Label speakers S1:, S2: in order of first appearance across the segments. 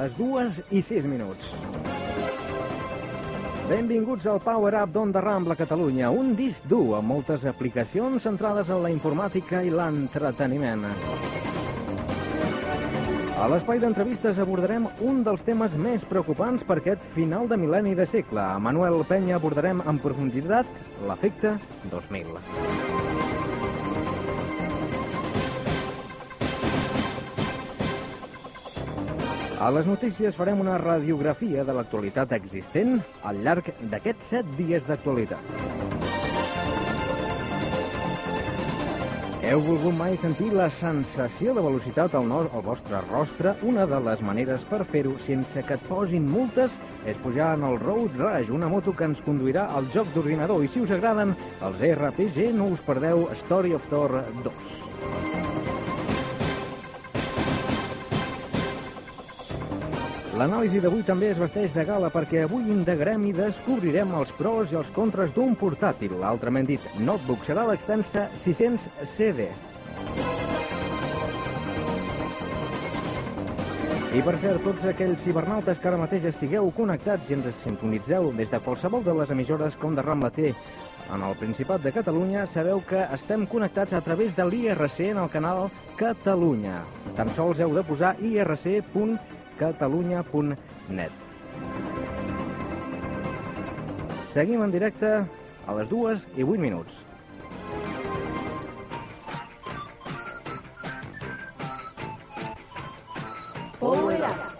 S1: les dues i sis minuts. Benvinguts al Power Up d'Onda Rambla Catalunya, un disc dur amb moltes aplicacions centrades en la informàtica i l'entreteniment. A l'espai d'entrevistes abordarem un dels temes més preocupants per aquest final de mil·lenni de segle. A Manuel Penya abordarem en profunditat l'efecte 2000. A les notícies farem una radiografia de l'actualitat existent al llarg d'aquests set dies d'actualitat. Heu volgut mai sentir la sensació de velocitat al, no al vostre rostre? Una de les maneres per fer-ho sense que et posin multes és pujar en el Road Rush, una moto que ens conduirà al joc d'ordinador. I si us agraden els RPG, no us perdeu Story of Thor 2. L'anàlisi d'avui també es vesteix de gala perquè avui indagarem i descobrirem els pros i els contres d'un portàtil. Altrament dit, notebook serà l'extensa 600 CD. I per cert, tots aquells cibernautes que ara mateix estigueu connectats i ens sintonitzeu des de qualsevol de les emissores com de Rambla T en el Principat de Catalunya, sabeu que estem connectats a través de l'IRC en el canal Catalunya. Tan sols heu de posar irc.com catalunya.net. Seguim en directe a les dues i 8 minuts.
S2: Power Up.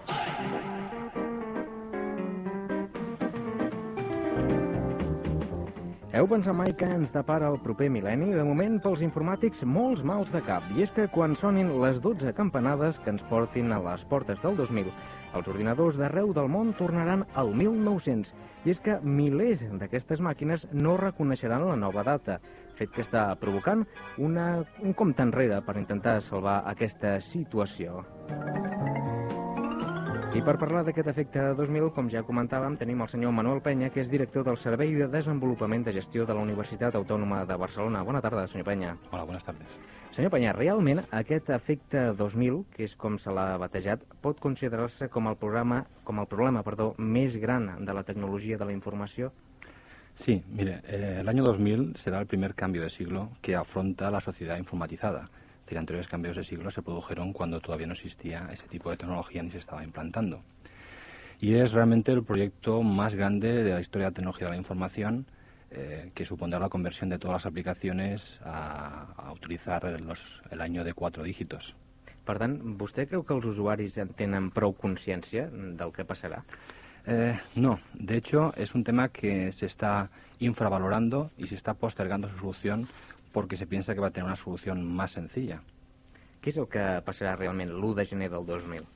S1: Heu pensat mai que ens depara el proper mil·lenni? De moment, pels informàtics, molts mals de cap. I és que quan sonin les 12 campanades que ens portin a les portes del 2000, els ordinadors d'arreu del món tornaran al 1900. I és que milers d'aquestes màquines no reconeixeran la nova data, fet que està provocant una, un compte enrere per intentar salvar aquesta situació. I per parlar d'aquest efecte 2000, com ja comentàvem, tenim el senyor Manuel Penya, que és director del Servei de Desenvolupament de Gestió de la Universitat Autònoma de Barcelona. Bona tarda, senyor Penya.
S3: Hola, buenas tardes.
S1: Senyor Penya, realment aquest efecte 2000, que és com se l'ha batejat, pot considerar-se com el programa, com el problema, perdó, més gran de la tecnologia de la informació?
S3: Sí, mire, eh, el año 2000 será el primer cambio de siglo que afronta la sociedad informatizada. Decir, anteriores cambios de siglo se produjeron cuando todavía no existía ese tipo de tecnología ni se estaba implantando. Y es realmente el proyecto más grande de la historia de la tecnología de la información eh, que supondrá la conversión de todas las aplicaciones a, a utilizar los, el año de cuatro dígitos.
S1: Per tant, vostè creu que els usuaris en tenen prou consciència del que passarà?
S3: Eh, no, de hecho es un tema que se está infravalorando y se está postergando su solución porque se piensa que va a tener una solución más sencilla.
S1: Què és el que passarà realment l'1 de gener del 2000?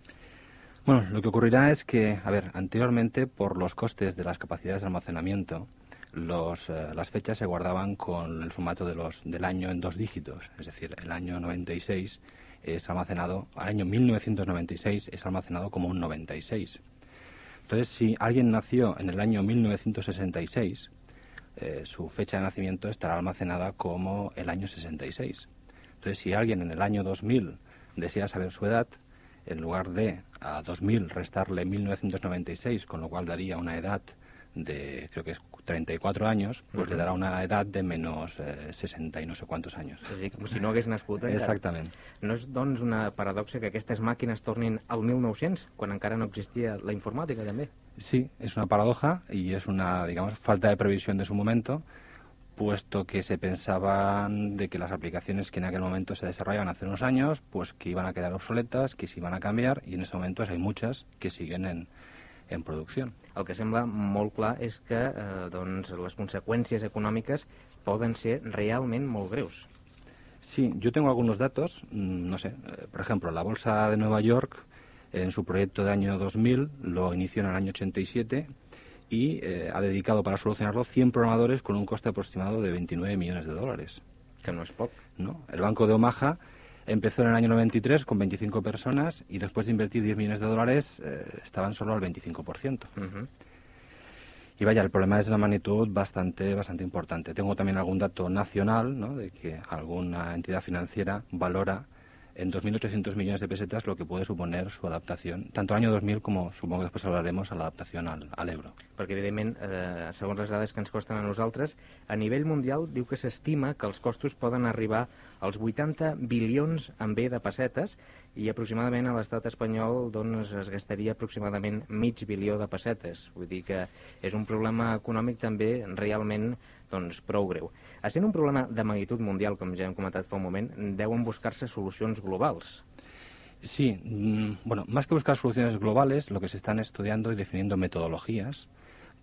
S3: Bueno, lo que ocurrirá es que, a ver, anteriormente por los costes de las capacidades de almacenamiento, los, eh, las fechas se guardaban con el formato de los, del año en dos dígitos, es decir, el año 96 es almacenado, al año 1996 es almacenado como un 96. Entonces, si alguien nació en el año 1966, eh, su fecha de nacimiento estará almacenada como el año 66. Entonces, si alguien en el año 2000 desea saber su edad, en lugar de a 2000 restarle 1996, con lo cual daría una edad de creo que es 34 años, pues le dará una edad de menos eh, 60 i no sé quantos anys.
S1: És a dir, com si no hagués nascut encara.
S3: Exactament.
S1: No és, doncs, una paradoxa que aquestes màquines tornin al 1900, quan encara no existia la informàtica, també?
S3: Sí, es una paradoja y es una, digamos, falta de previsión de su momento, puesto que se pensaban de que las aplicaciones que en aquel momento se desarrollaban hace unos años, pues que iban a quedar obsoletas, que se iban a cambiar, y en ese momento hay muchas que siguen en, en producción.
S1: El que sembla molt clar és que eh, doncs, les conseqüències econòmiques poden ser realment molt greus.
S3: Sí, yo tengo algunos datos, mm, no sé, eh, por ejemplo, la Bolsa de Nueva York en su proyecto de año 2000 lo inició en el año 87 y eh, ha dedicado para solucionarlo 100 programadores con un coste aproximado de 29 millones de dólares.
S1: que no és poc.
S3: ¿no? El Banco de Omaha empezó en el año 93 con 25 personas y después de invertir 10 millones de dólares eh, estaban solo al 25%.
S1: Uh
S3: Y vaya, el problema es de una magnitud bastante, bastante importante. Tengo también algún dato nacional, ¿no? de que alguna entidad financiera valora en 2.800 millones de pesetas lo que puede suponer su adaptación, tanto al año 2000 como supongo que después hablaremos a la adaptación al, al euro.
S1: perquè, evidentment, eh, segons les dades que ens costen a nosaltres, a nivell mundial diu que s'estima que els costos poden arribar als 80 bilions en B de pessetes i aproximadament a l'estat espanyol doncs, es gastaria aproximadament mig bilió de pessetes. Vull dir que és un problema econòmic també realment doncs, prou greu. Essent un problema de magnitud mundial, com ja hem comentat fa un moment, deuen buscar-se solucions globals.
S3: Sí, mm, bueno, más que buscar soluciones globales, lo que se están estudiando y definiendo metodologías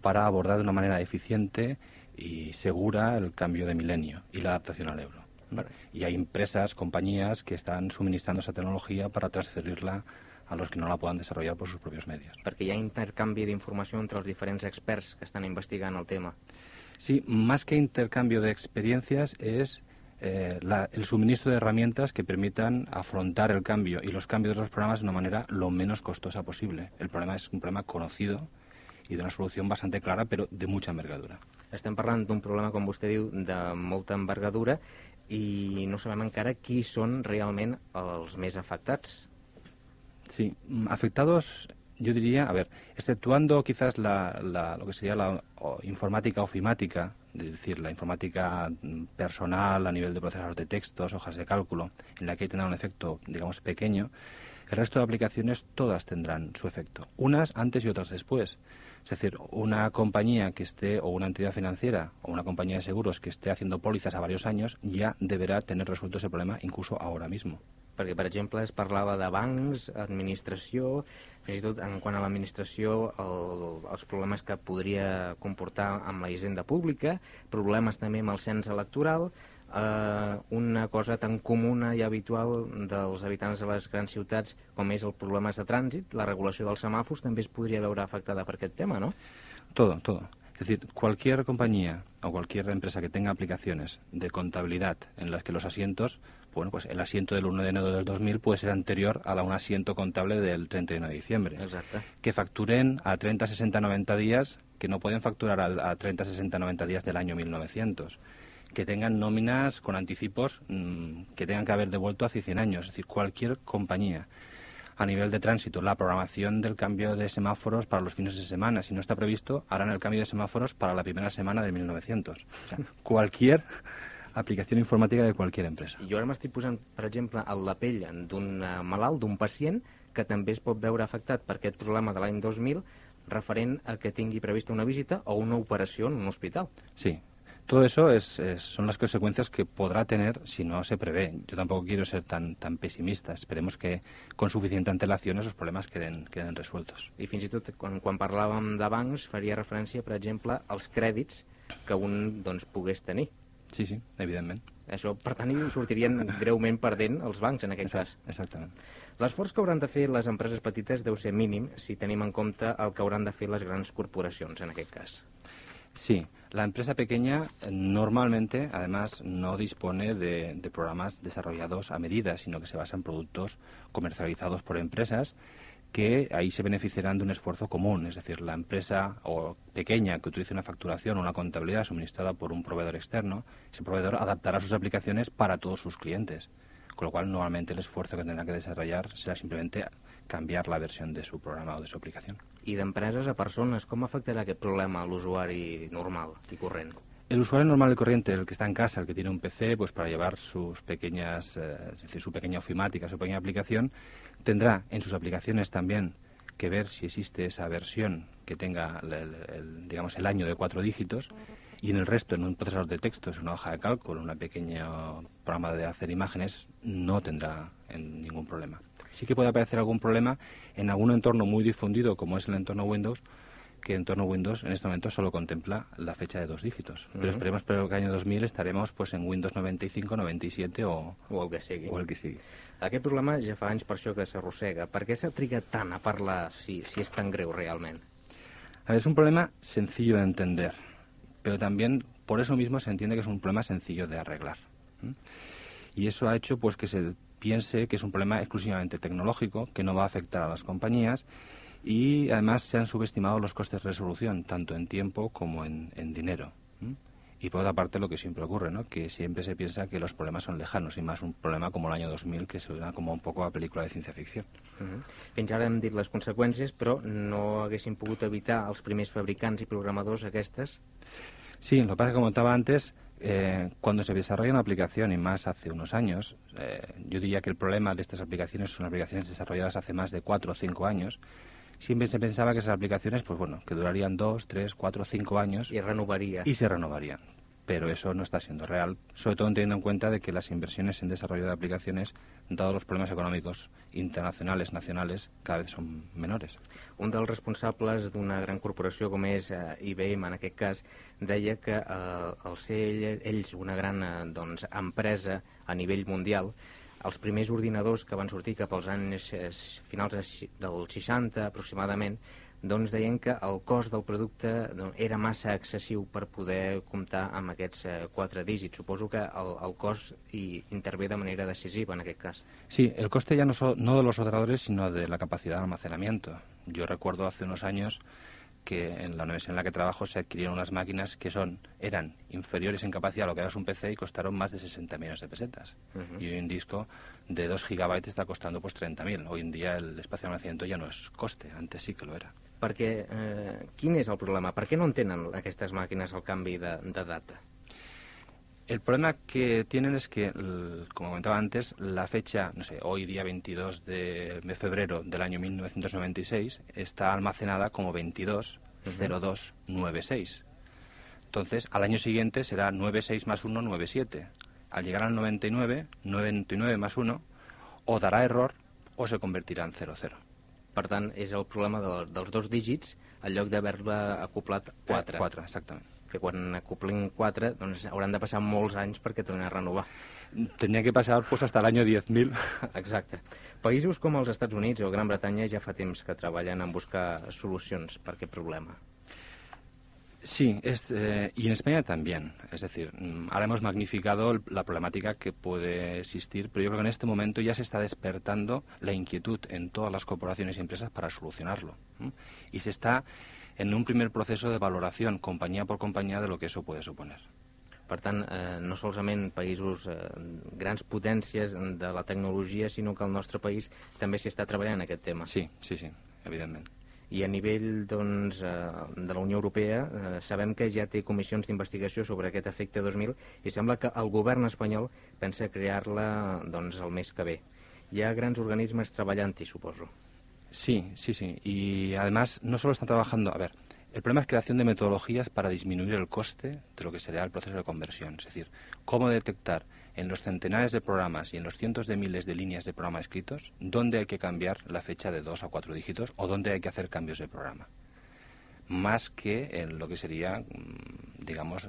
S3: para abordar de una manera eficiente y segura el cambio de milenio y la adaptación al euro.
S1: Vale.
S3: Y hay empresas, compañías que están suministrando esa tecnología para transferirla a los que no la puedan desarrollar por sus propios medios.
S1: perquè hi ha intercanvi d'informació entre els diferents experts que estan investigant el tema.
S3: Sí, más que intercambio de experiencias es eh, la- el suministro de herramientas que permitan afrontar el cambio y los cambios de los programas de una manera lo menos costosa posible. El problema es un problema conocido y de una solución bastante clara, pero de mucha envergadura.
S1: Estem parlant d'un problema, com vostè diu, de molta envergadura i no sabem encara qui són realment els més afectats.
S3: Sí, afectados, yo diría, a ver, exceptuando quizás la, la- lo que sería la o, informática ofimática, es decir, la informática mm, personal a nivel de procesador de textos, hojas de cálculo, en la que tendrá un efecto, digamos, pequeño, el resto de aplicaciones todas tendrán su efecto, unas antes y otras después. Es decir, una compañía que esté, o una entidad financiera, o una compañía de seguros que esté haciendo pólizas a varios años, ya deberá tener resuelto ese problema incluso ahora mismo.
S1: Perquè, per exemple, es parlava de bancs, administració, fins i tot en quant a l'administració, el, els problemes que podria comportar amb la hisenda pública, problemes també amb el cens electoral, eh, una cosa tan comuna i habitual dels habitants de les grans ciutats com és el problemes de trànsit, la regulació dels semàfors també es podria veure afectada per aquest tema, no?
S3: Todo, todo. Es decir, cualquier compañía o cualquier empresa que tenga aplicaciones de contabilidad en las que los asientos, bueno, pues el asiento del 1 de enero del 2000 puede ser anterior a la un asiento contable del 31 de diciembre.
S1: Exacte.
S3: Que facturen a 30, 60, 90 días, que no pueden facturar a, a 30, 60, 90 días del año 1900. Que tengan nóminas con anticipos mm, que tengan que haber devuelto hace 100 años. Es decir, cualquier compañía a nivel de tránsito, la programación del cambio de semáforos para los fines de semana. Si no está previsto, harán el cambio de semáforos para la primera semana de 1900. O sea, cualquier aplicación informática de cualquier empresa.
S1: Jo ara m'estic posant, per exemple, a la pell d'un eh, malalt, d'un pacient, que també es pot veure afectat per aquest problema de l'any 2000 referent a que tingui prevista una visita o una operació en un hospital.
S3: Sí. Todo eso es, es- son las consecuencias que podrá tener si no se prevé. Yo tampoco quiero ser tan, tan pesimista. Esperemos que con suficiente antelación esos problemas queden, queden resueltos.
S1: I fins i tot quan, quan parlàvem de bancs faria referència, per exemple, als crèdits que un doncs, pogués tenir.
S3: Sí, sí, evidentemente.
S1: Això, per tant, hi sortirien greument perdent els bancs, en aquest cas.
S3: Exactamente.
S1: L'esforç que hauran de fer les empreses petites deu ser mínim si tenim en compte el que hauran de fer les grans corporacions, en aquest cas.
S3: Sí, la empresa pequeña normalmente, además, no dispone de, de programas desarrollados a medida, sino que se basa en productos comercializados por empresas que ahí se beneficiarán de un esfuerzo común, es decir, la empresa o pequeña que utilice una facturación o una contabilidad suministrada por un proveedor externo, ese proveedor adaptará sus aplicaciones para todos sus clientes, con lo cual normalmente el esfuerzo que tendrá que desarrollar será simplemente cambiar la versión de su programa o de su aplicación.
S1: I d'empreses a persones, com afectarà aquest problema a l'usuari normal i corrent?
S3: El usuario normal y corriente, el que está en casa, el que tiene un PC, pues para llevar sus pequeñas, eh, es decir, su pequeña ofimática, su pequeña aplicación, tendrá en sus aplicaciones también que ver si existe esa versión que tenga, el, digamos, el año de cuatro dígitos y en el resto, en un procesador de texto, es una hoja de cálculo, un pequeño programa de hacer imágenes, no tendrá en ningún problema. Sí que puede aparecer algún problema en algún entorno muy difundido, como es el entorno Windows, que el entorno Windows en este momento solo contempla la fecha de dos dígitos. Pero esperemos que el año 2000 estaremos pues en Windows 95, 97 o,
S1: O el que sigui.
S3: o el que sigui.
S1: Aquest problema ja fa anys per això que s'arrossega. Per què s'ha trigat tant a parlar si, si és tan greu realment?
S3: A ver, es un problema sencillo de entender, pero también por eso mismo se entiende que es un problema sencillo de arreglar. Y eso ha hecho pues que se piense que es un problema exclusivamente tecnológico, que no va a afectar a las compañías y además se han subestimado los costes de resolución, tanto en tiempo como en, en dinero. Y por otra parte lo que siempre ocurre, ¿no? que siempre se piensa que los problemas son lejanos y más un problema como el año 2000 que suena como un poco a película de ciencia ficción.
S1: Uh -huh. Fins ara hem dit les conseqüències, però no haguessin pogut evitar els primers fabricants i programadors aquestes.
S3: Sí, lo que pasa es que como contaba antes, eh, cuando se desarrolla una aplicación, y más hace unos años, eh, yo diría que el problema de estas aplicaciones son aplicaciones desarrolladas hace más de cuatro o cinco años. Siempre se pensaba que esas aplicaciones, pues bueno, que durarían dos, tres, cuatro, cinco años
S1: I renovaria.
S3: y se renovarían. Pero eso no está siendo real, sobre todo teniendo en cuenta de que las inversiones en desarrollo de aplicaciones, dado los problemas económicos internacionales, nacionales, cada vez son menores.
S1: Un dels responsables d'una gran corporació com és eh, IBM, en aquest cas, deia que eh, al ser ell, ells una gran eh, doncs, empresa a nivell mundial, els primers ordinadors que van sortir cap als anys eh, finals del 60 aproximadament, doncs deien que el cost del producte doncs, era massa excessiu per poder comptar amb aquests eh, quatre dígits. Suposo que el, el cost hi intervé de manera decisiva en aquest cas.
S3: Sí, el coste ya no, so- no de los ordenadores, sino de la capacidad de almacenamiento. Yo recuerdo hace unos años que en la universidad en la que trabajo se adquirieron unas máquinas que son eran inferiores en capacidad a lo que era un PC y costaron más de 60 millones de pesetas.
S1: Ujú.
S3: Y hoy un disco de 2 gigabytes está costando pues 30.000. Hoy en día el espacio de almacenamiento ya no es coste, antes sí que lo era.
S1: Perquè, eh, quin és el problema? Per què no entenen aquestes màquines el canvi de, de data?
S3: El problema que tienen es que, como comentaba antes, la fecha, no sé, hoy día 22 de febrero del año 1996 está almacenada como 220296. Entonces, al año siguiente será 96 más 1, 97. Al llegar al 99, 99 más 1, o dará error o se convertirá en 00.
S1: Per tant, és el problema de, dels dos dígits en lloc d'haver-la acoplat 4.
S3: 4, exactamente.
S1: Que quan acoplin 4 doncs hauran de passar molts anys perquè tornin a renovar.
S3: Tendría que pasar pues hasta año 10.000.
S1: Exacte. Països com els Estats Units o Gran Bretanya ja fa temps que treballen en buscar solucions per aquest problema.
S3: Sí, es, eh, y en España también. Es decir, mm, ahora hemos magnificado el- la problemática que puede existir, pero yo creo que en este momento ya se está despertando la inquietud en todas las corporaciones y empresas para solucionarlo. ¿m? Y se está en un primer proceso de valoración, compañía por compañía, de lo que eso puede suponer.
S1: Per tant, eh, no solament països, eh, grans potències de la tecnologia, sinó que el nostre país també s'hi està treballant en aquest tema.
S3: Sí, sí, sí, evidentemente.
S1: I a nivell doncs, eh, de la Unió Europea eh, sabem que ja té comissions d'investigació sobre aquest efecte 2000 i sembla que el govern espanyol pensa crear-la doncs, el mes que ve. Hi ha grans organismes treballant-hi, suposo.
S3: Sí, sí, sí. Y además no solo están trabajando, a ver, el problema es creación de metodologías para disminuir el coste de lo que será el proceso de conversión. Es decir, cómo detectar en los centenares de programas y en los cientos de miles de líneas de programa escritos dónde hay que cambiar la fecha de dos a cuatro dígitos o dónde hay que hacer cambios de programa. Más que en lo que sería, mm, digamos,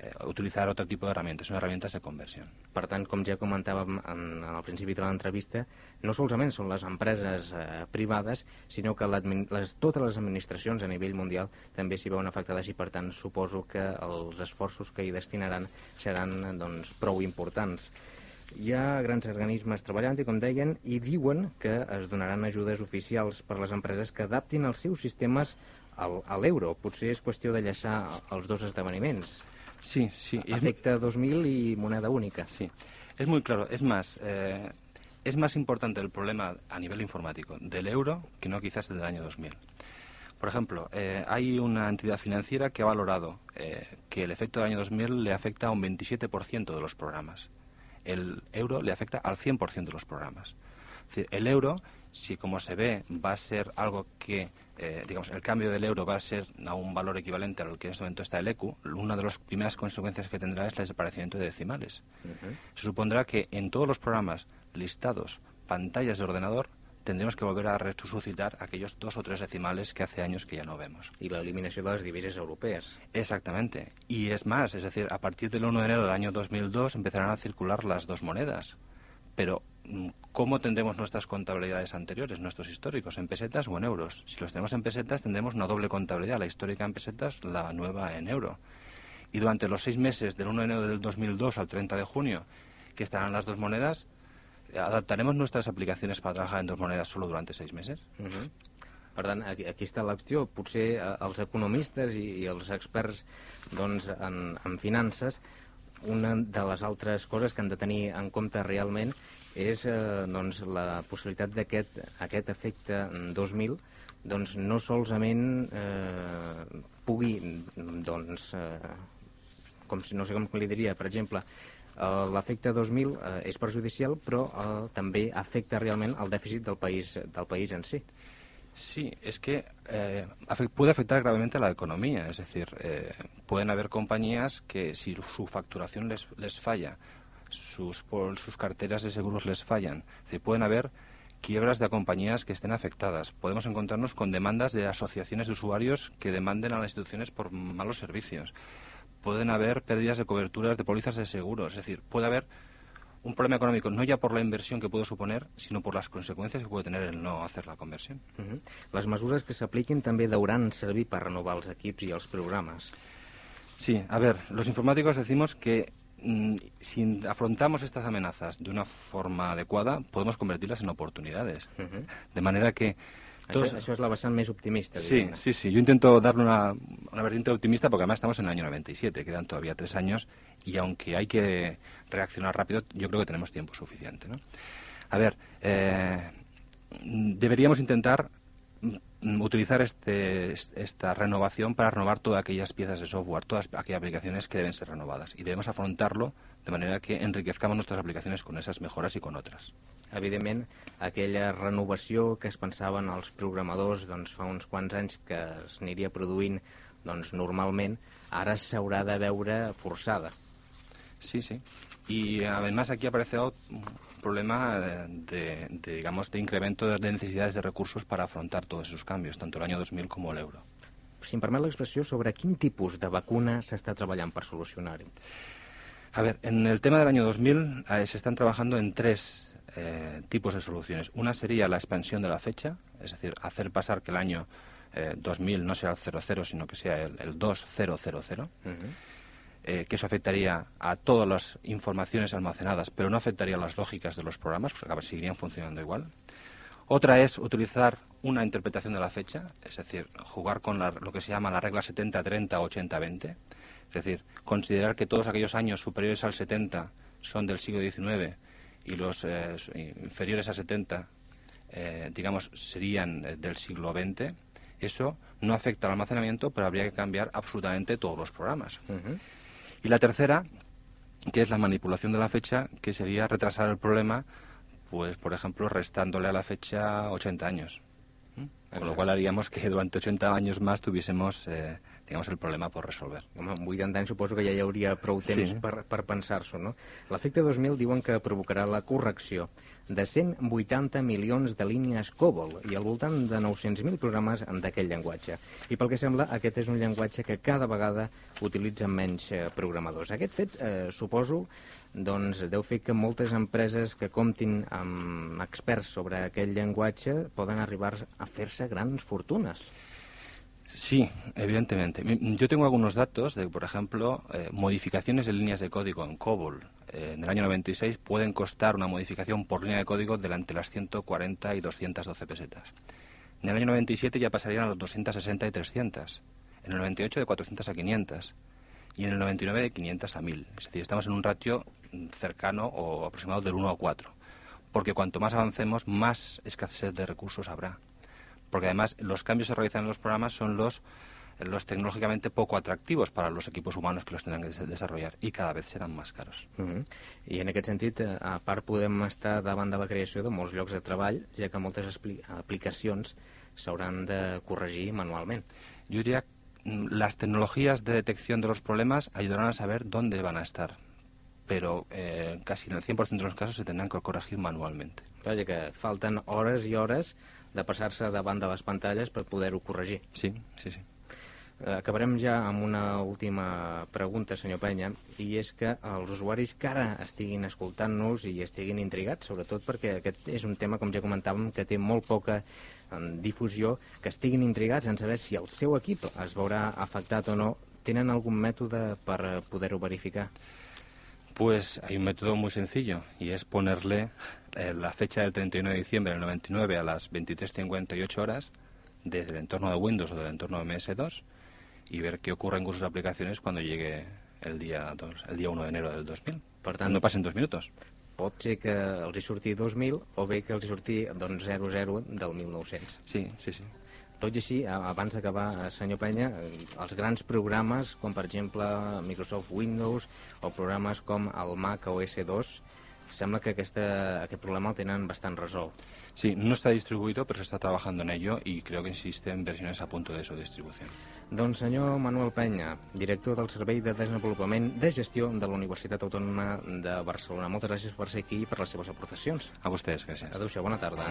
S3: eh, utilizar otro tipo de herramientas, son herramientas de conversión.
S1: Per tant, com ja comentàvem en, en el principi de l'entrevista, no solament són les empreses eh, privades, sinó que les, totes les administracions a nivell mundial també s'hi veuen afectades i, per tant, suposo que els esforços que hi destinaran seran doncs, prou importants. Hi ha grans organismes treballant i, com deien, i diuen que es donaran ajudes oficials per a les empreses que adaptin els seus sistemes al, a l'euro. Potser és qüestió de llaçar els dos esdeveniments.
S3: Sí, sí. y es muy-
S1: Efecte 2000 i moneda única.
S3: Sí, es muy claro. Es más, eh, es más importante el problema a nivel informático del euro que no quizás el del año 2000. Por ejemplo, eh, hay una entidad financiera que ha valorado eh, que el efecto del año 2000 le afecta a un 27% de los programas. El euro le afecta al 100% de los programas. Es decir, el euro, si como se ve va a ser algo que, eh, digamos, el cambio del euro va a ser a un valor equivalente a lo que en este momento está el ECU, una de las primeras consecuencias que tendrá es el desaparecimiento de decimales. Se supondrá que en todos los programas listados, pantallas de ordenador, tendremos que volver a resucitar aquellos dos o tres decimales que hace años que ya no vemos.
S1: Y la eliminación de las divisas europeas.
S3: Exactamente. Y es más, es decir, a partir del 1 de enero del año 2002 empezarán a circular las dos monedas. Pero, mm, ¿cómo tendremos nuestras contabilidades anteriores, nuestros históricos, en pesetas o en euros? Si los tenemos en pesetas, tendremos una doble contabilidad, la histórica en pesetas, la nueva en euro. Y durante los seis meses del 1 de enero del 2002 al 30 de junio, que estarán las dos monedas, ¿Adaptaremos nuestras aplicaciones para trabajar en dos monedas solo durante seis meses?
S1: Uh -huh. Per tant, aquí, aquí està l'acció. Potser eh, els economistes i, i els experts doncs, en, en finances, una de les altres coses que han de tenir en compte realment és eh, doncs, la possibilitat d'aquest aquest efecte 2000 doncs, no solament eh, pugui doncs, eh, com si, no sé com li diria, per exemple, eh, l'efecte 2000 eh, és perjudicial, però eh, també afecta realment el dèficit del país, del país en sí.
S3: Sí, es que eh, puede afectar gravemente a la economía. Es decir, eh, pueden haber compañías que si su facturación les, les falla, sus, por, sus carteras de seguros les fallan, es decir, pueden haber quiebras de compañías que estén afectadas. Podemos encontrarnos con demandas de asociaciones de usuarios que demanden a las instituciones por malos servicios pueden haber pérdidas de coberturas de pólizas de seguros. Es decir, puede haber un problema económico no ya por la inversión que puede suponer, sino por las consecuencias que puede tener el no hacer la conversión.
S1: Uh -huh. Les mesures que s'apliquin també servir para renovar els equips i els programes.
S3: Sí, a ver, los informáticos decimos que si afrontamos estas amenazas de una forma adecuada, podemos convertirlas en oportunidades. Uh -huh. De manera que
S1: això és la vessant més optimista.
S3: Sí, sí, sí. Yo intento darle una, una vertiente optimista porque además estamos en el año 97, quedan todavía tres años y aunque hay que reaccionar rápido, yo creo que tenemos tiempo suficiente. ¿no? A ver, eh, deberíamos intentar mm, utilizar este, esta renovación para renovar todas aquellas piezas de software, todas aquellas aplicaciones que deben ser renovadas. Y debemos afrontarlo de manera que enriquezcamos nuestras aplicaciones con esas mejoras y con otras.
S1: evidentment, aquella renovació que es pensaven els programadors doncs, fa uns quants anys que es aniria produint doncs, normalment, ara s'haurà de veure forçada.
S3: Sí, sí. Y además aquí aparece problema de, de, digamos, de incremento de necesidades de recursos para afrontar todos esos cambios, tanto el año 2000 como el euro.
S1: Si em permet l'expressió, sobre quin tipus de vacuna s'està treballant per solucionar-ho?
S3: A ver, en el tema del año 2000 eh, se están trabajando en tres eh, tipos de soluciones. Una sería la expansión de la fecha, es decir, hacer pasar que el año eh, 2000 no sea el 00, sino que sea el, el 2000, uh -huh. Eh, que eso afectaría a todas las informaciones almacenadas, pero no afectaría a las lógicas de los programas, porque seguirían funcionando igual. Otra es utilizar una interpretación de la fecha, es decir, jugar con la, lo que se llama la regla 70-30 80-20, es decir, considerar que todos aquellos años superiores al 70 son del siglo XIX y los eh, inferiores a 70, eh, digamos, serían eh, del siglo XX, eso no afecta al almacenamiento, pero habría que cambiar absolutamente todos los programas. Y la tercera, que es la manipulación de la fecha, que sería retrasar el problema, pues, por ejemplo, restándole a la fecha 80 años. ¿Mm? Con lo cual haríamos que durante 80 años más tuviésemos eh, digamos, el problema por resolver.
S1: Home, amb 80 anys suposo que ja hi hauria prou temps sí. per, per pensar-s'ho, no? L'efecte 2000 diuen que provocarà la correcció de 180 milions de línies COBOL i al voltant de 900.000 programes d'aquell llenguatge. I pel que sembla, aquest és un llenguatge que cada vegada utilitzen menys eh, programadors. Aquest fet, eh, suposo, doncs, deu fer que moltes empreses que comptin amb experts sobre aquell llenguatge poden arribar a fer-se grans fortunes.
S3: Sí, evidentemente. Yo tengo algunos datos de, por ejemplo, eh, modificaciones de líneas de código en COBOL. Eh, en el año 96 pueden costar una modificación por línea de código de entre las 140 y 212 pesetas. En el año 97 ya pasarían a los 260 y 300. En el 98 de 400 a 500. Y en el 99 de 500 a 1000. Es decir, estamos en un ratio cercano o aproximado del 1 a 4. porque cuanto más avancemos, más escasez de recursos habrá. Porque además los cambios que se realizan en los programas son los los tecnológicamente poco atractivos para los equipos humanos que los tendrán que des- desarrollar y cada vez serán más caros.
S1: Uh -huh. I en aquest sentit, eh, a part, podem estar davant de la creació de molts llocs de treball, ja que moltes aplicacions s'hauran de corregir manualment.
S3: Yo diría mm, las tecnologías de detección de los problemas ayudarán a saber dónde van a estar, pero eh, casi en el 100% de los casos se tendrán que corregir manualmente.
S1: Vaja, que falten hores i hores de passar-se davant de les pantalles per poder-ho corregir.
S3: Sí, sí, sí.
S1: Eh, Acabarem ja amb una última pregunta, senyor Penya, i és que els usuaris que ara estiguin escoltant-nos i estiguin intrigats, sobretot perquè aquest és un tema, com ja comentàvem, que té molt poca eh, difusió, que estiguin intrigats en saber si el seu equip es veurà afectat o no, tenen algun mètode per poder-ho verificar?
S3: Pues hay un método muy sencillo y es ponerle eh, la fecha del 31 de diciembre del 99 a las 23.58 horas desde el entorno de Windows o del entorno de MS2 y ver qué ocurre con sus aplicaciones cuando llegue el día, dos- el día 1 de enero del 2000.
S1: Per tant,
S3: No pasen dos minutos.
S1: pot ser que els hi surti 2000 o bé que els hi surti doncs, 00 del 1900.
S3: Sí, sí, sí.
S1: Tot i així, abans d'acabar, eh, senyor Penya, eh, els grans programes, com per exemple Microsoft Windows o programes com el Mac OS 2, sembla que aquesta, aquest problema el tenen bastant resolt.
S3: Sí, no está distribuido, pero se está trabajando en ello y creo que existen versiones a punto de su distribución.
S1: Doncs senyor Manuel Penya, director del Servei de Desenvolupament de Gestió de la Universitat Autònoma de Barcelona. Moltes gràcies per ser aquí i per les seves aportacions.
S3: A ustedes, gracias.
S1: Adéu-siau, bona tarda.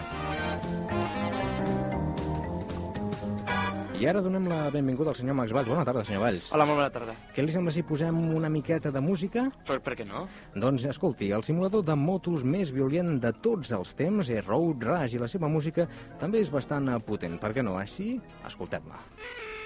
S1: I ara donem la benvinguda al senyor Max Valls. Bona tarda, senyor Valls.
S4: Hola, molt bona tarda.
S1: Què li sembla si posem una miqueta de música?
S4: Per, per què no?
S1: Doncs escolti, el simulador de motos més violent de tots els temps és Road Rush i la seva música també és bastant potent. Per què no? Així, escoltem-la.
S5: Si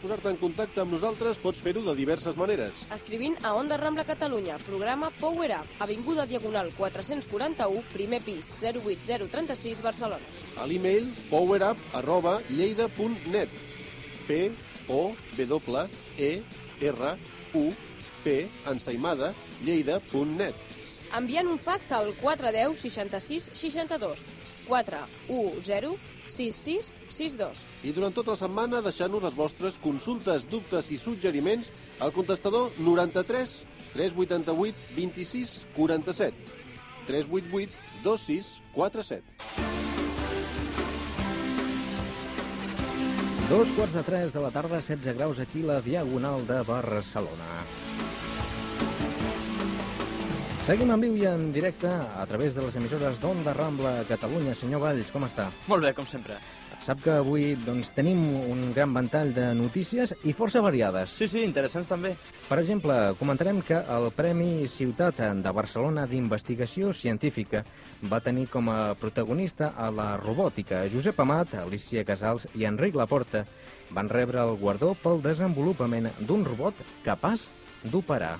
S5: vols posar-te en contacte amb nosaltres, pots fer-ho de diverses maneres.
S2: Escrivint a Onda Rambla Catalunya, programa Power Up, Avinguda Diagonal 441, primer pis, 08036, Barcelona.
S5: A l'e-mail powerup arroba lleida.net p o w e r u p ensaïmada lleida.net
S2: Enviant un fax al 410 66 62 410 66 62.
S5: i durant tota la setmana deixant-nos les vostres consultes, dubtes i suggeriments al contestador 93 388 26 47 388 26 47
S1: Dos quarts de tres de la tarda, 16 graus aquí, la Diagonal de Barcelona. Seguim en viu i en directe a través de les emissores d'Onda Rambla Catalunya. Senyor Valls, com està?
S4: Molt bé, com sempre.
S1: Sap que avui doncs, tenim un gran ventall de notícies i força variades.
S4: Sí, sí, interessants també.
S1: Per exemple, comentarem que el Premi Ciutat de Barcelona d'Investigació Científica va tenir com a protagonista a la robòtica Josep Amat, Alicia Casals i Enric Laporta. Van rebre el guardó pel desenvolupament d'un robot capaç d'operar.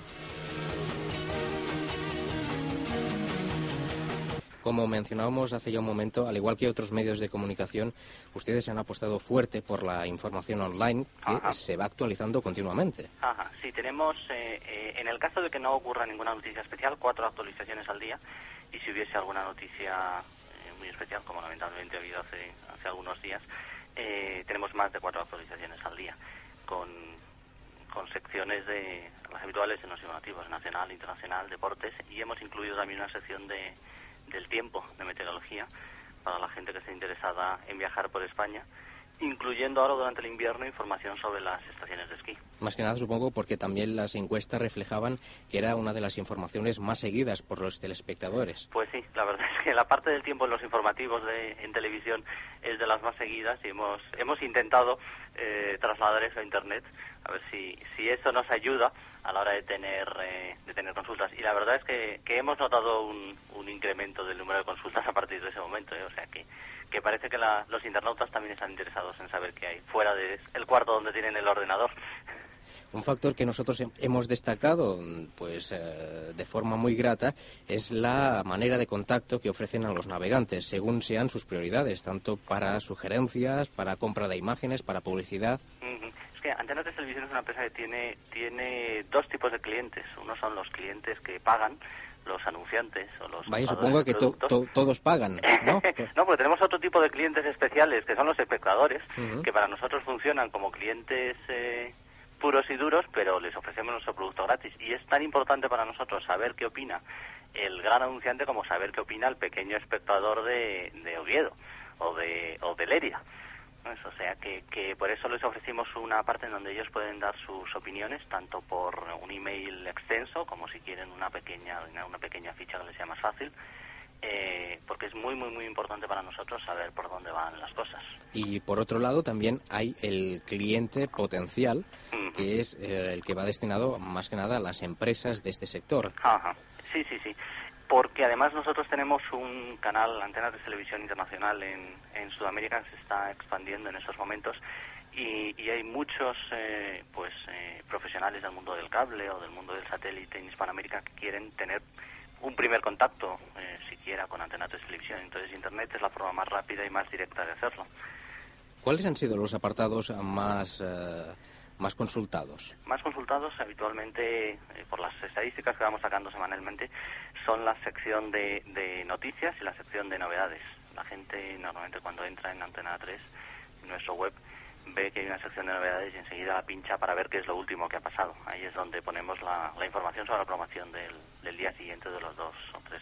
S6: Como mencionábamos hace ya un momento, al igual que otros medios de comunicación, ustedes han apostado fuerte por la información online que
S7: Ajá.
S6: se va actualizando continuamente.
S7: Ajá, sí, tenemos, eh, eh, en el caso de que no ocurra ninguna noticia especial, cuatro actualizaciones al día. Y si hubiese alguna noticia eh, muy especial, como lamentablemente ha habido hace, hace algunos días, eh, tenemos más de cuatro actualizaciones al día, con, con secciones de las habituales en los informativos, nacional, internacional, deportes, y hemos incluido también una sección de, del tiempo, de meteorología, para la gente que esté interesada en viajar por España, incluyendo ahora durante el invierno información sobre las estaciones de esquí.
S6: Más que nada, supongo, porque también las encuestas reflejaban que era una de las informaciones más seguidas por los telespectadores.
S7: Pues sí, la verdad es que la parte del tiempo en los informativos de, en televisión es de las más seguidas y hemos, hemos intentado eh, trasladar eso a Internet, a ver si, si eso nos ayuda a la hora de tener, eh, de tener consultas. Y la verdad es que, que hemos notado un, un incremento del número de consultas a partir de ese momento, ¿eh? o sea que, que parece que la- los internautas también están interesados en saber qué hay fuera del cuarto donde tienen el ordenador.
S6: Un factor que nosotros hem- hemos destacado pues, eh, de forma muy grata es la manera de contacto que ofrecen a los navegantes, según sean sus prioridades, tanto para sugerencias, para compra de imágenes, para publicidad.
S7: Es que Antena 3 Televisión es una empresa que tiene, tiene dos tipos de clientes. Uno son los clientes que pagan, los anunciantes o los
S6: Vaya, supongo que to-
S7: productos.
S6: to- todos pagan, ¿no?
S7: no, porque tenemos otro tipo de clientes especiales que son los espectadores, que para nosotros funcionan como clientes eh, puros y duros, pero les ofrecemos nuestro producto gratis. Y es tan importante para nosotros saber qué opina el gran anunciante como saber qué opina el pequeño espectador de, de Oviedo o de, o de Leria. ¿No? O sea que, que por eso les ofrecimos una parte en donde ellos pueden dar sus opiniones, tanto por un email extenso como si quieren una pequeña, una pequeña ficha que les sea más fácil, eh, porque es muy, muy, muy importante para nosotros saber por dónde van las cosas.
S6: Y por otro lado también hay el cliente potencial, que es eh, el que va destinado más que nada a las empresas de este sector.
S7: Ajá. Sí, sí, sí. Porque además nosotros tenemos un canal, Antena de Televisión Internacional en, en Sudamérica, se está expandiendo en estos momentos y, y hay muchos eh, pues eh, profesionales del mundo del cable o del mundo del satélite en Hispanoamérica que quieren tener un primer contacto eh, siquiera con Antena 3 Televisión. Entonces Internet es la forma más rápida y más directa de hacerlo.
S6: ¿Cuáles han sido los apartados más, eh, más consultados?
S7: más consultados habitualmente, eh, por las estadísticas que vamos sacando semanalmente, son la sección de, de noticias y la sección de novedades. La gente normalmente cuando entra en Antena 3, en nuestro web, ve que hay una sección de novedades y enseguida la pincha para ver qué es lo último que ha pasado. Ahí es donde ponemos la, información sobre la programación del, del día siguiente, de los dos o tres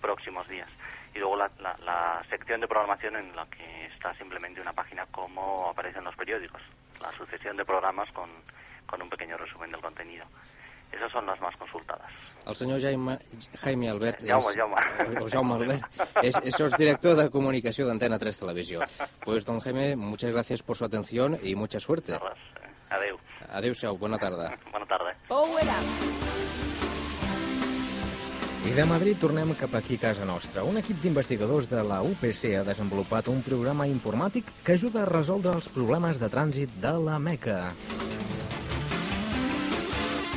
S7: próximos días. Y luego la, la- la sección de programación en la que está simplemente una página como aparece en los periódicos. La sucesión de programas con, con un pequeño resumen del contenido. Esas son las más consultadas.
S6: El senyor Jaime, Jaime Albert
S7: Jaume,
S6: és,
S7: Jaume.
S6: o Jaume Albert, es, es director de comunicación de Antena 3 Televisión. Pues, don Jaime, muchas gracias por su atención y mucha suerte.
S7: Eh, Adeu.
S6: Adéu-siau, bona tarda.
S7: Bona tarda.
S2: Power Up.
S1: I de Madrid tornem cap aquí a casa nostra. Un equip d'investigadors de la UPC ha desenvolupat un programa informàtic que ajuda a resoldre els problemes de trànsit de la Meca.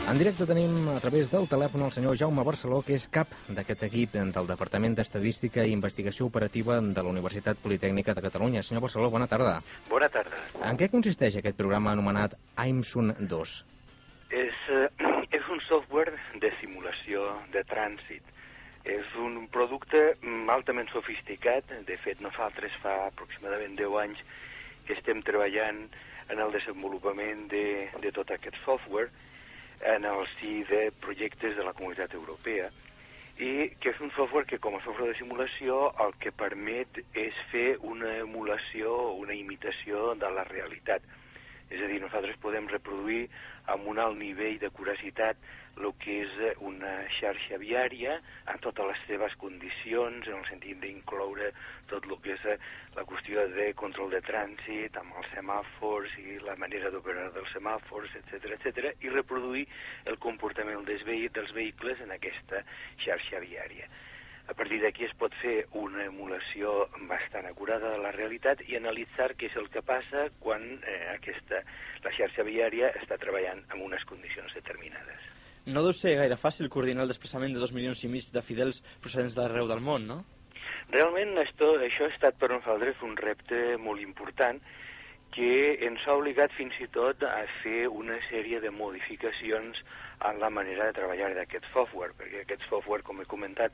S1: En directe tenim a través del telèfon el senyor Jaume Barceló, que és cap d'aquest equip del Departament d'Estadística i Investigació Operativa de la Universitat Politècnica de Catalunya. Senyor Barceló, bona tarda.
S8: Bona tarda.
S1: En què consisteix aquest programa anomenat AIMSUN 2?
S8: És, eh, software de simulació de trànsit. És un producte altament sofisticat. De fet, nosaltres fa aproximadament 10 anys que estem treballant en el desenvolupament de, de tot aquest software en el si de projectes de la comunitat europea i que és un software que com a software de simulació el que permet és fer una emulació, una imitació de la realitat. És a dir, nosaltres podem reproduir amb un alt nivell de curacitat el que és una xarxa viària en totes les seves condicions, en el sentit d'incloure tot el que és la qüestió de control de trànsit, amb els semàfors i la manera d'operar dels semàfors, etc etc i reproduir el comportament dels, dels vehicles en aquesta xarxa viària. A partir d'aquí es pot fer una emulació bastant acurada de la realitat i analitzar què és el que passa quan eh, aquesta, la xarxa viària està treballant en unes condicions determinades.
S4: No deu ser gaire fàcil coordinar el desplaçament de dos milions i mig de fidels procedents d'arreu del món, no?
S8: Realment esto, això ha estat per nosaltres un repte molt important que ens ha obligat fins i tot a fer una sèrie de modificacions en la manera de treballar d'aquest software, perquè aquest software, com he comentat,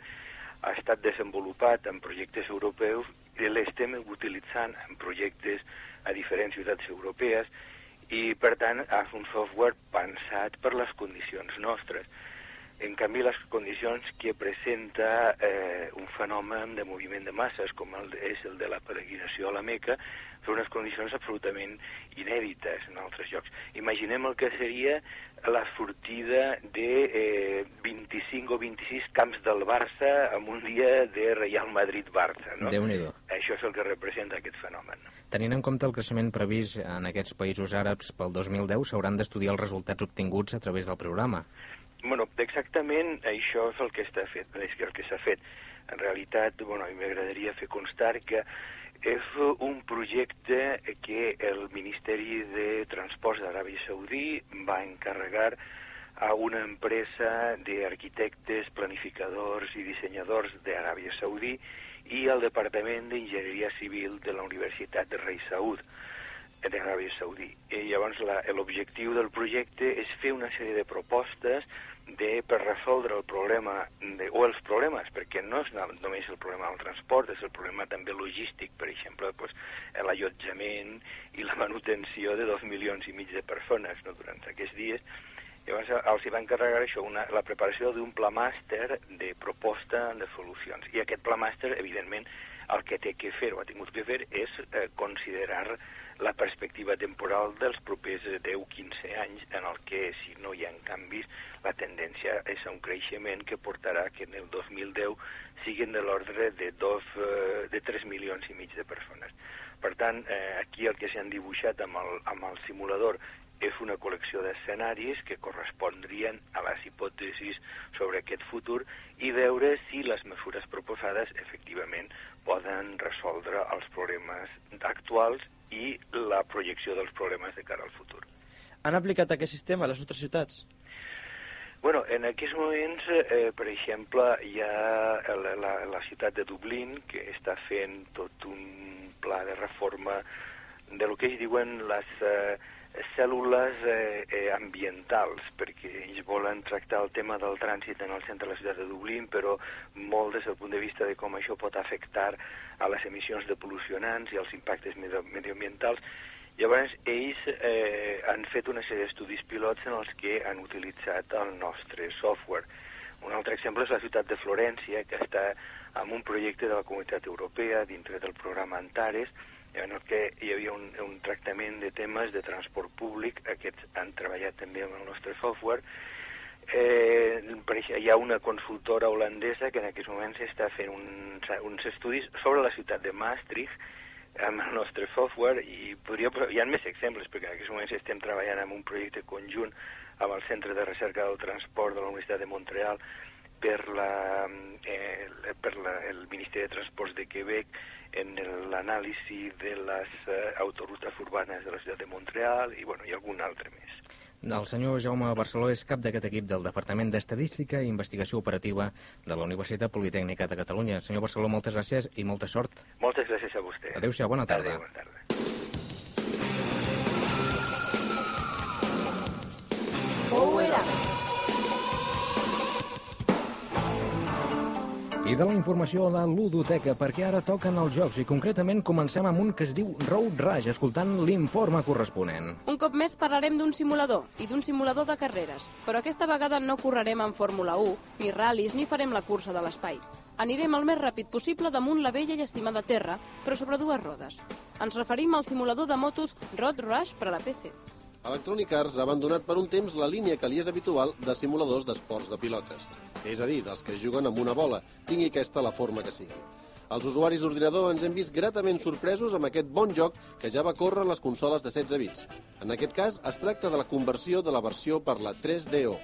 S8: ha estat desenvolupat en projectes europeus i l'estem utilitzant en projectes a diferents ciutats europees i, per tant, és un software pensat per les condicions nostres. En canvi, les condicions que presenta eh, un fenomen de moviment de masses, com el, és el de la peregrinació a la Meca, són unes condicions absolutament inèdites en altres llocs. Imaginem el que seria la sortida de eh, 25 o 26 camps del Barça en un dia de Real Madrid-Barça. No?
S6: déu nhi
S8: Això és el que representa aquest fenomen.
S6: Tenint en compte el creixement previst en aquests països àrabs pel 2010, s'hauran d'estudiar els resultats obtinguts a través del programa.
S8: Bueno, exactament això és el que està fet, és el que s'ha fet. En realitat, bueno, a mi m'agradaria fer constar que és un projecte que el Ministeri de Transports d'Aràbia Saudí va encarregar a una empresa d'arquitectes, planificadors i dissenyadors d'Aràbia Saudí i al Departament d'Enginyeria Civil de la Universitat de Rei Saud d'Aràbia Saudí. I llavors l'objectiu del projecte és fer una sèrie de propostes de, per resoldre el problema, de, o els problemes, perquè no és només el problema del transport, és el problema també logístic, per exemple, pues, l'allotjament i la manutenció de dos milions i mig de persones no, durant aquests dies. Llavors els hi va encarregar això, una, la preparació d'un pla màster de proposta de solucions. I aquest pla màster, evidentment, el que té que fer o ha tingut que fer és eh, considerar la perspectiva temporal dels propers 10-15 anys en el que, si no hi ha canvis, la tendència és a un creixement que portarà que en el 2010 siguin de l'ordre de, dos, eh, de 3 milions i mig de persones. Per tant, eh, aquí el que s'han dibuixat amb el, amb el simulador és una col·lecció d'escenaris que correspondrien a les hipòtesis sobre aquest futur i veure si les mesures proposades efectivament poden resoldre els problemes actuals i la projecció dels problemes de cara al futur.
S4: Han aplicat aquest sistema a les nostres ciutats?
S8: Bueno, en aquests moments, eh, per exemple, hi ha la, la, la ciutat de Dublín que està fent tot un pla de reforma de lo que ells diuen les eh, cèl·lules eh, eh, ambientals, perquè ells volen tractar el tema del trànsit en el centre de la ciutat de Dublín, però molt des del punt de vista de com això pot afectar a les emissions de pol·lucionants i als impactes medioambientals, Llavors, ells eh, han fet una sèrie d'estudis pilots en els que han utilitzat el nostre software. Un altre exemple és la ciutat de Florència, que està amb un projecte de la Comunitat Europea dintre del programa Antares, en el que hi havia un, un tractament de temes de transport públic, aquests han treballat també amb el nostre software, eh, hi ha una consultora holandesa que en aquests moments està fent uns, uns estudis sobre la ciutat de Maastricht, amb el nostre software i podria, hi ha més exemples perquè en aquests moments estem treballant en un projecte conjunt amb el Centre de Recerca del Transport de la Universitat de Montreal per, la, eh, per la, el Ministeri de Transports de Quebec en l'anàlisi de les eh, autorutes urbanes de la ciutat de Montreal i, bueno, i algun altre més.
S6: El senyor Jaume Barceló és cap d'aquest equip del Departament d'Estadística i Investigació Operativa de la Universitat Politècnica de Catalunya. Senyor Barceló, moltes gràcies i molta sort.
S8: Moltes gràcies a vostè.
S6: Adéu-siau, bona tarda.
S8: Adéu, bona tarda.
S1: I de la informació a la ludoteca, perquè ara toquen els jocs i concretament comencem amb un que es diu Road Rush, escoltant l'informe corresponent.
S2: Un cop més parlarem d'un simulador i d'un simulador de carreres, però aquesta vegada no correrem en Fórmula 1, ni ral·lis, ni farem la cursa de l'espai. Anirem el més ràpid possible damunt la vella i estimada terra, però sobre dues rodes. Ens referim al simulador de motos Road Rush per a la PC.
S9: Electronic Arts ha abandonat per un temps la línia que li és habitual de simuladors d'esports de pilotes. És a dir, dels que juguen amb una bola, tingui aquesta la forma que sigui. Els usuaris d'ordinador ens hem vist gratament sorpresos amb aquest bon joc que ja va córrer en les consoles de 16 bits. En aquest cas, es tracta de la conversió de la versió per la 3DO,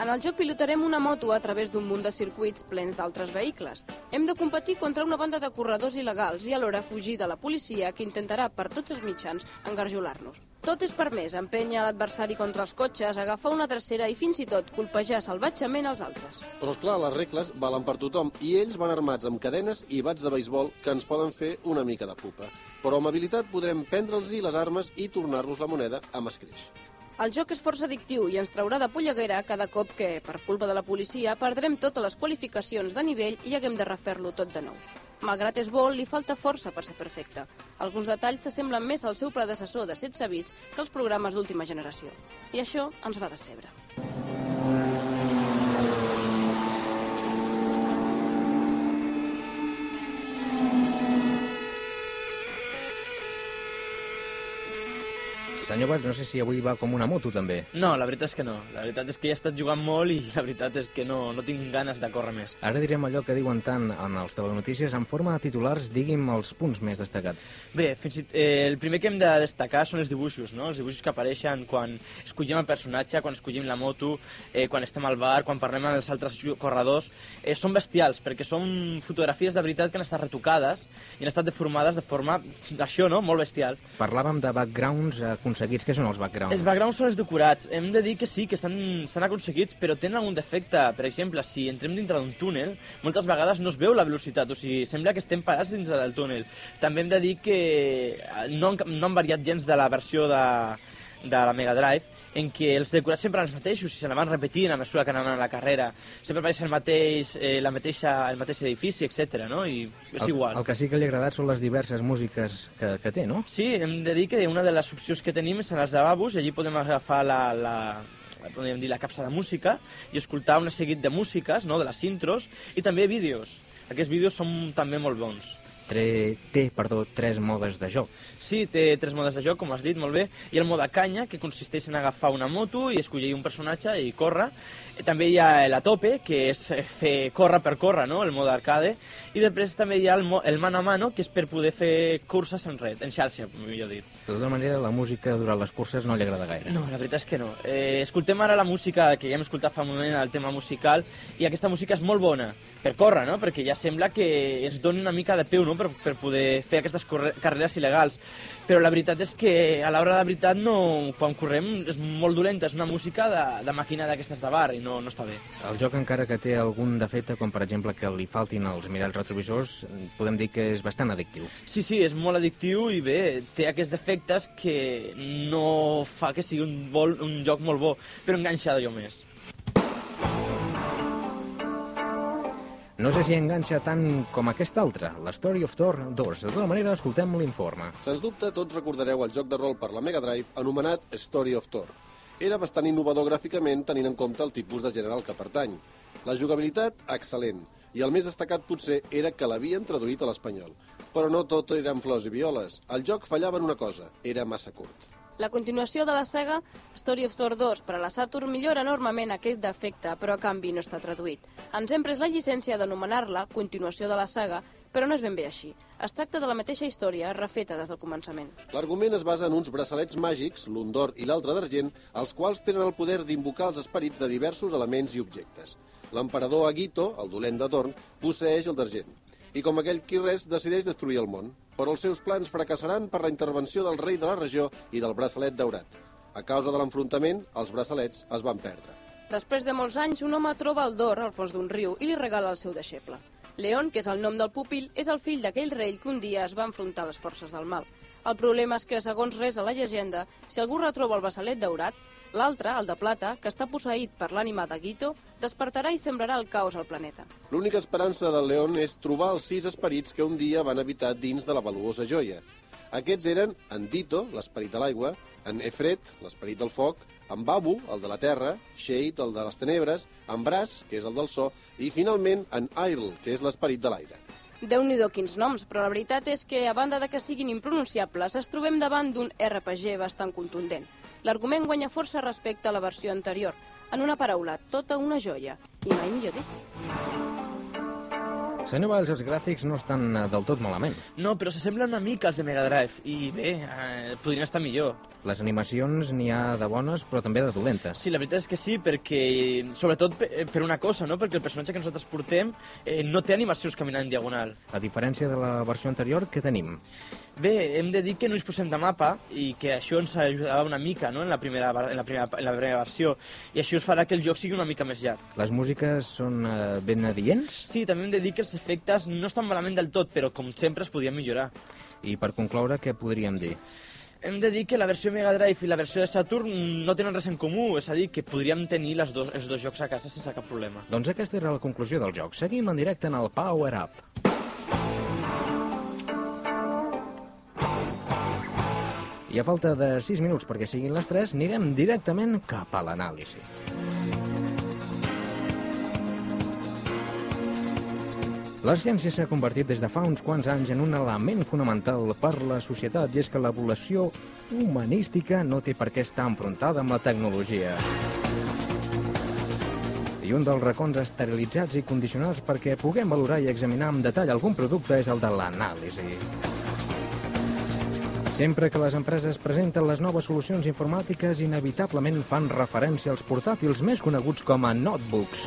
S2: En el joc pilotarem una moto a través d'un munt de circuits plens d'altres vehicles. Hem de competir contra una banda de corredors il·legals i alhora fugir de la policia que intentarà per tots els mitjans engarjolar-nos. Tot és permès, empènyer l'adversari contra els cotxes, agafar una drecera i fins i tot colpejar salvatgement els altres.
S9: Però, és clar, les regles valen per tothom i ells van armats amb cadenes i bats de beisbol que ens poden fer una mica de pupa. Però amb habilitat podrem prendre'ls-hi les armes i tornar-los la moneda amb escreix.
S2: El joc és força addictiu i ens traurà de polleguera cada cop que, per culpa de la policia, perdrem totes les qualificacions de nivell i haguem de refer-lo tot de nou. Malgrat és bo, li falta força per ser perfecte. Alguns detalls s'assemblen més al seu predecessor de 16 bits que els programes d'última generació. I això ens va decebre.
S1: Bats, no sé si avui va com una moto, també.
S4: No, la veritat és que no. La veritat és que ja he estat jugant molt i la veritat és que no, no tinc ganes de córrer més.
S1: Ara direm allò que diuen tant en els telenotícies. En forma de titulars, digui'm els punts més destacats.
S4: Bé, fins i, eh, el primer que hem de destacar són els dibuixos, no? Els dibuixos que apareixen quan escollim el personatge, quan escollim la moto, eh, quan estem al bar, quan parlem amb els altres corredors. Eh, són bestials, perquè són fotografies de veritat que han estat retocades i han estat deformades de forma, això, no?, molt bestial.
S1: Parlàvem de backgrounds aconseguits. Què són els backgrounds?
S4: Els backgrounds són els decorats. Hem de dir que sí, que estan, estan aconseguits, però tenen algun defecte. Per exemple, si entrem dintre d'un túnel, moltes vegades no es veu la velocitat, o sigui, sembla que estem parats dins del túnel. També hem de dir que no, no han variat gens de la versió de, de la Mega Drive, en què els decorats sempre eren els mateixos i se la van repetint a mesura que anaven a la carrera. Sempre apareix el mateix, eh, la mateixa, el mateix edifici, etc. no? I és
S1: el,
S4: igual.
S1: El que sí que li ha agradat són les diverses músiques que, que té, no?
S4: Sí, hem de dir que una de les opcions que tenim és en els lavabos, i allí podem agafar la, la, podríem dir, la capsa de música i escoltar un seguit de músiques, no?, de les intros, i també vídeos. Aquests vídeos són també molt bons.
S1: Tre, té, perdó, tres modes de joc.
S4: Sí, té tres modes de joc, com has dit, molt bé. I el mode canya, que consisteix en agafar una moto i escollir un personatge i córrer. I també hi ha la tope, que és eh, fer córrer per córrer, no?, el mode arcade. I després també hi ha el, el mano a mano, que és per poder fer curses en red, en xarxa, millor dit.
S1: De tota manera, la música durant les curses no li agrada gaire.
S4: No, la veritat és que no. Eh, escoltem ara la música, que ja hem escoltat fa un moment, el tema musical, i aquesta música és molt bona per córrer, no? Perquè ja sembla que ens doni una mica de peu, no?, per, per poder fer aquestes carreres il·legals. Però la veritat és que a l'hora de la veritat no, quan correm és molt dolenta, és una música de, de màquina d'aquestes de bar i no, no està bé.
S1: El joc, encara que té algun defecte, com per exemple que li faltin els miralls retrovisors, podem dir que és bastant addictiu.
S4: Sí, sí, és molt addictiu i bé, té aquests defectes que no fa que sigui un, vol, un joc molt bo, però enganxa d'allò més.
S1: No sé si enganxa tant com aquest altre, la Story of Thor 2. De tota manera, escoltem l'informe.
S9: Sens dubte, tots recordareu el joc de rol per la Mega Drive anomenat Story of Thor. Era bastant innovador gràficament tenint en compte el tipus de general que pertany. La jugabilitat, excel·lent, i el més destacat potser era que l'havien traduït a l'espanyol. Però no tot eren flors i violes. El joc fallava en una cosa, era massa curt.
S2: La continuació de la saga Story of Thor 2 per a la Saturn millora enormement aquest defecte, però a canvi no està traduït. Ens hem pres la llicència d'anomenar-la continuació de la saga, però no és ben bé així. Es tracta de la mateixa història, refeta des del començament.
S9: L'argument es basa en uns braçalets màgics, l'un d'or i l'altre d'argent, els quals tenen el poder d'invocar els esperits de diversos elements i objectes. L'emperador Agito, el dolent de Dorn, posseix el d'argent. I com aquell qui res, decideix destruir el món. Però els seus plans fracassaran per la intervenció del rei de la regió i del braçalet daurat. A causa de l'enfrontament, els braçalets es van perdre.
S2: Després de molts anys, un home troba el Dor al fons d'un riu i li regala el seu deixeble. Leon, que és el nom del pupil, és el fill d'aquell rei que un dia es va enfrontar a les forces del mal. El problema és que, segons res a la llegenda, si algú retroba el braçalet daurat, L'altre, el de plata, que està posseït per l'ànima de Guito, despertarà i sembrarà el caos al planeta.
S9: L'única esperança del León és trobar els sis esperits que un dia van habitar dins de la valuosa joia. Aquests eren en Dito, l'esperit de l'aigua, en Efret, l'esperit del foc, en Babu, el de la terra, Sheit, el de les tenebres, en Bras, que és el del so, i finalment en Airl, que és l'esperit de l'aire.
S2: déu nhi quins noms, però la veritat és que, a banda de que siguin impronunciables, es trobem davant d'un RPG bastant contundent. L'argument guanya força respecte a la versió anterior. En una paraula, tota una joia. I mai millor dit.
S1: Senyor Valls, els gràfics no estan eh, del tot malament.
S4: No, però s'assemblen una mica als de Mega Drive. I bé, eh, podrien estar millor.
S1: Les animacions n'hi ha de bones, però també de dolentes.
S4: Sí, la veritat és que sí, perquè, sobretot eh, per una cosa, no? perquè el personatge que nosaltres portem eh, no té animacions caminant en diagonal.
S1: A diferència de la versió anterior, què tenim?
S4: Bé, hem de dir que no disposem de mapa i que això ens ajudava una mica no? en, la primera, en, la primera, en la primera versió i això ens farà que el joc sigui una mica més llarg.
S1: Les músiques són eh, ben adients?
S4: Sí, també hem de dir que els efectes no estan malament del tot, però com sempre es podien millorar.
S1: I per concloure, què podríem dir?
S4: Hem de dir que la versió Mega Drive i la versió de Saturn no tenen res en comú, és a dir, que podríem tenir les dos, els dos jocs a casa sense cap problema.
S1: Doncs aquesta era la conclusió del joc. Seguim en directe en el Power Up. I a falta de 6 minuts perquè siguin les 3, anirem directament cap a l'anàlisi. La ciència s'ha convertit des de fa uns quants anys en un element fonamental per la societat i és que l'evolució humanística no té per què estar enfrontada amb la tecnologia. I un dels racons esterilitzats i condicionals perquè puguem valorar i examinar amb detall algun producte és el de l'anàlisi. Sempre que les empreses presenten les noves solucions informàtiques, inevitablement fan referència als portàtils més coneguts com a notebooks.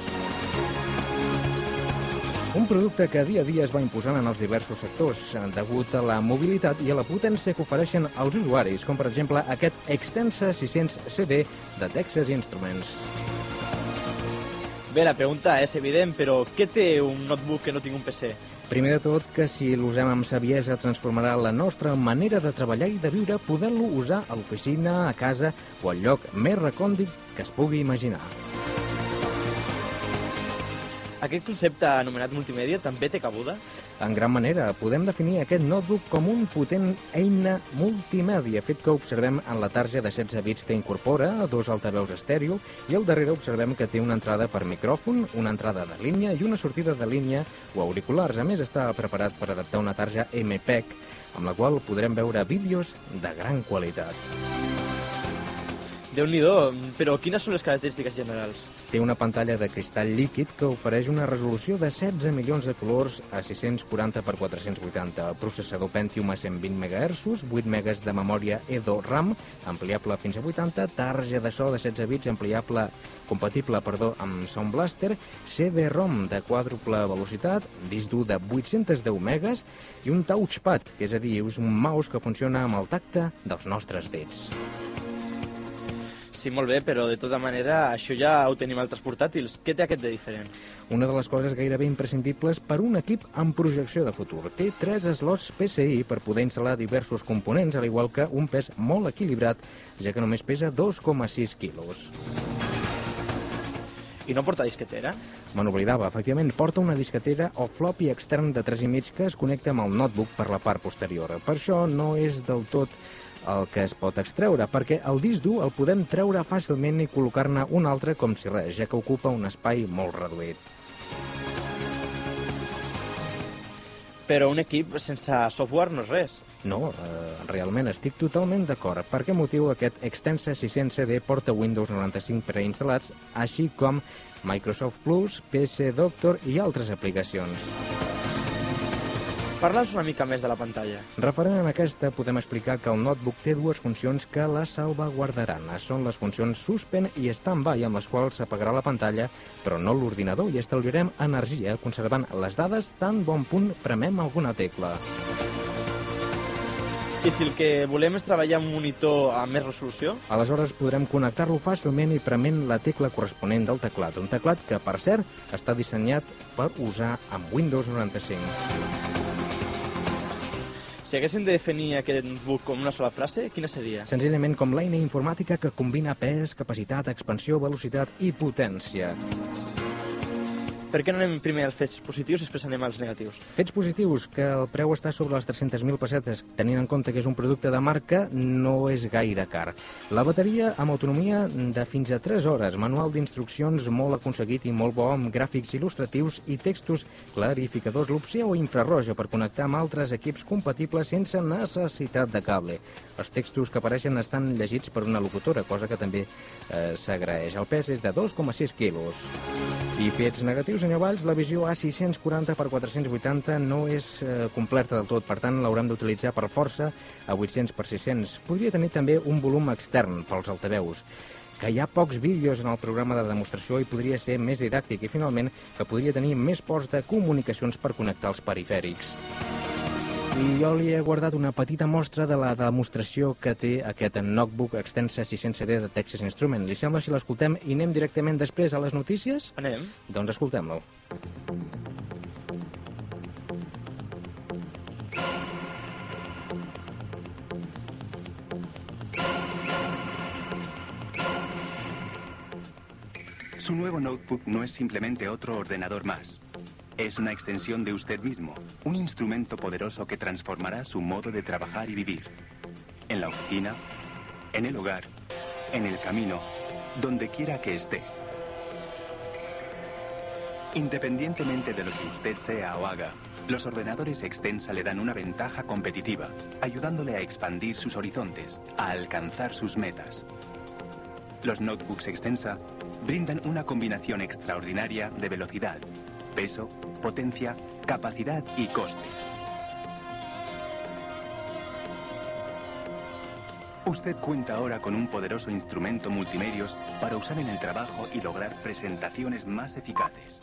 S1: Un producte que dia a dia es va imposant en els diversos sectors, degut a la mobilitat i a la potència que ofereixen als usuaris, com per exemple aquest Extensa 600 CD de Texas Instruments.
S4: Bé, la pregunta és evident, però què té un notebook que no tingui un PC?
S1: Primer de tot, que si l'usem amb saviesa transformarà la nostra manera de treballar i de viure, podent-lo usar a l'oficina, a casa o al lloc més recòndit que es pugui imaginar.
S4: Aquest concepte anomenat multimèdia també té cabuda?
S1: En gran manera, podem definir aquest notebook com un potent eina multimèdia, fet que observem en la tarja de 16 bits que incorpora dos altaveus estèreo i al darrere observem que té una entrada per micròfon, una entrada de línia i una sortida de línia o auriculars. A més, està preparat per adaptar una tarja MPEG, amb la qual podrem veure vídeos de gran qualitat.
S4: Déu nhi però quines són les característiques generals?
S1: Té una pantalla de cristall líquid que ofereix una resolució de 16 milions de colors a 640 x 480, processador Pentium a 120 MHz, 8 MB de memòria EDO RAM, ampliable fins a 80, tarja de so de 16 bits ampliable, compatible perdó, amb Sound Blaster, CD-ROM de quàdruple velocitat, disc dur de 810 megas i un touchpad, que és a dir, és un mouse que funciona amb el tacte dels nostres dits.
S4: Sí, molt bé, però de tota manera això ja ho tenim altres portàtils. Què té aquest de diferent?
S1: Una de les coses gairebé imprescindibles per un equip amb projecció de futur. Té tres slots PCI per poder instal·lar diversos components, al igual que un pes molt equilibrat, ja que només pesa 2,6 quilos.
S4: I no porta disquetera?
S1: Me n'oblidava, efectivament, porta una disquetera o floppy extern de 3,5 que es connecta amb el notebook per la part posterior. Per això no és del tot el que es pot extreure, perquè el disc dur el podem treure fàcilment i col·locar-ne un altre com si res, ja que ocupa un espai molt reduït.
S4: Però un equip sense software no és res.
S1: No, eh, realment estic totalment d'acord. Per què motiu aquest Extensa 600 CD porta Windows 95 preinstal·lats, així com Microsoft Plus, PC Doctor i altres aplicacions.
S4: Parla'ns una mica més de la pantalla.
S1: Referent a aquesta, podem explicar que el notebook té dues funcions que la salvaguardaran. Són les funcions Suspend i Standby, amb les quals s'apagarà la pantalla, però no l'ordinador, i estalviarem energia conservant les dades tan bon punt premem alguna tecla.
S4: I si el que volem és treballar amb un monitor amb més resolució?
S1: Aleshores podrem connectar-lo fàcilment i prement la tecla corresponent del teclat. Un teclat que, per cert, està dissenyat per usar amb Windows 95.
S4: Si haguéssim de definir aquest book com una sola frase, quina seria?
S1: Senzillament com l'eina informàtica que combina pes, capacitat, expansió, velocitat i potència.
S4: Per què no anem primer als fets positius i després anem als negatius?
S1: Fets positius, que el preu està sobre les 300.000 pessetes, tenint en compte que és un producte de marca, no és gaire car. La bateria amb autonomia de fins a 3 hores, manual d'instruccions molt aconseguit i molt bo, amb gràfics il·lustratius i textos clarificadors, l'opció infraroja per connectar amb altres equips compatibles sense necessitat de cable. Els textos que apareixen estan llegits per una locutora, cosa que també eh, s'agraeix. El pes és de 2,6 quilos. I fets negatius, senyor Valls, la visió A640 per 480 no és eh, completa del tot, per tant l'haurem d'utilitzar per força a 800 per 600. Podria tenir també un volum extern pels altaveus que hi ha pocs vídeos en el programa de demostració i podria ser més didàctic i finalment que podria tenir més ports de comunicacions per connectar els perifèrics. I jo li he guardat una petita mostra de la demostració que té aquest notebook extensa 600 CD de Texas Instrument. Li sembla si l'escoltem i anem directament després a les notícies?
S4: Anem.
S1: Doncs escoltem-lo.
S10: Su nuevo notebook no es simplemente otro ordenador más. Es una extensión de usted mismo, un instrumento poderoso que transformará su modo de trabajar y vivir. En la oficina, en el hogar, en el camino, donde quiera que esté. Independientemente de lo que usted sea o haga, los ordenadores Extensa le dan una ventaja competitiva, ayudándole a expandir sus horizontes, a alcanzar sus metas. Los notebooks Extensa brindan una combinación extraordinaria de velocidad, peso, potencia, capacidad y coste. Usted cuenta ahora con un poderoso instrumento multimedios para usar en el trabajo y lograr presentaciones más eficaces.